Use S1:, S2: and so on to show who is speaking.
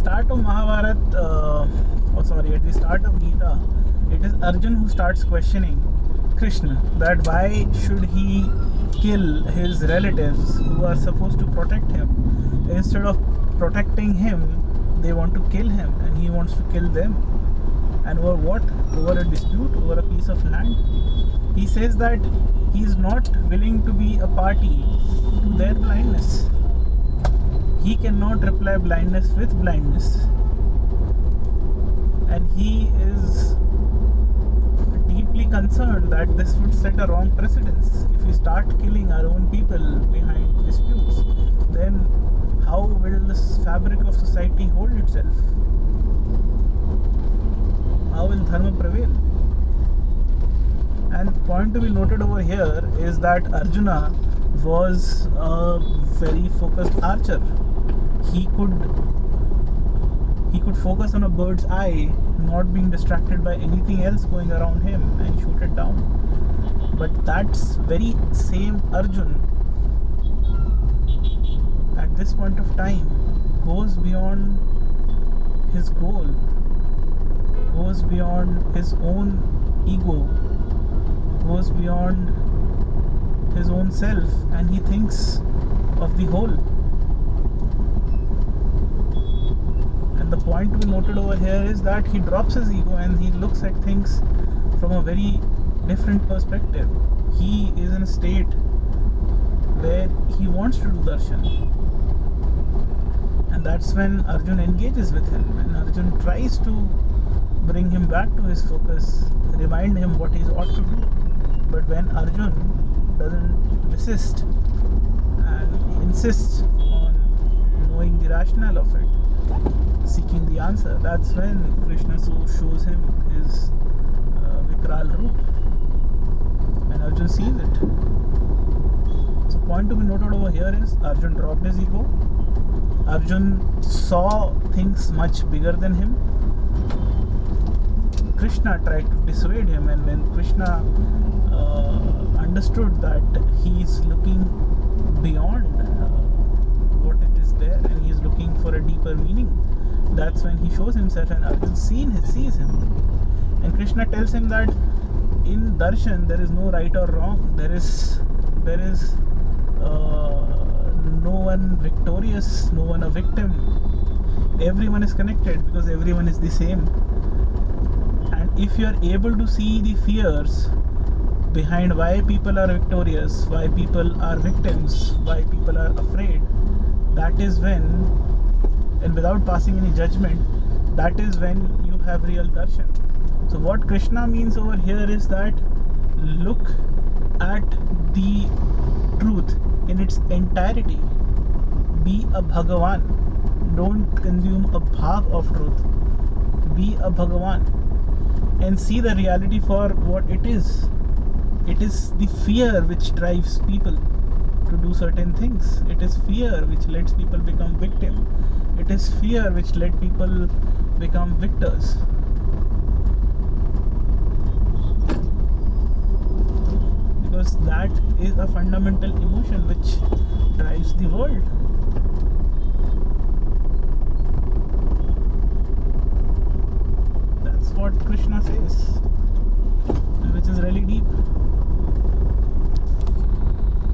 S1: start of Mahabharata, uh, oh sorry, at the start of Gita, it is Arjun who starts questioning Krishna that why should he kill his relatives who are supposed to protect him? Instead of protecting him, they want to kill him and he wants to kill them. And over what? Over a dispute, over a piece of land. He says that he is not willing to be a party to their blindness. He cannot reply blindness with blindness. And he is deeply concerned that this would set a wrong precedence. If we start killing our own people behind disputes, then how will this fabric of society hold itself? How will dharma prevail? And point to be noted over here is that Arjuna was a very focused archer. He could he could focus on a bird's eye, not being distracted by anything else going around him and shoot it down. But that's very same Arjun at this point of time goes beyond his goal, goes beyond his own ego, goes beyond his own self, and he thinks of the whole. And the point to be noted over here is that he drops his ego and he looks at things from a very different perspective. He is in a state where he wants to do darshan. And that's when Arjun engages with him and Arjun tries to bring him back to his focus, remind him what he ought to do. But when Arjun doesn't resist and insists rationale of it, seeking the answer. That's when Krishna so shows him his uh, Vikral Roop. And Arjun sees it. So, point to be noted over here is Arjun dropped his ego. Arjun saw things much bigger than him. Krishna tried to dissuade him, and when Krishna uh, understood that he is looking beyond uh, what it is there and he is looking for a deeper meaning, that's when he shows himself and Arjun seen, sees him. And Krishna tells him that in darshan there is no right or wrong. There is there is uh, no one victorious, no one a victim. Everyone is connected because everyone is the same. And if you are able to see the fears behind why people are victorious, why people are victims, why people are afraid, that is when and without passing any judgment, that is when you have real darshan. So, what Krishna means over here is that look at the truth in its entirety. Be a Bhagavan. Don't consume a bhag of truth. Be a Bhagavan and see the reality for what it is. It is the fear which drives people certain things. It is fear which lets people become victim it is fear which let people become victors. Because that is a fundamental emotion which drives the world. That's what Krishna says, which is really deep.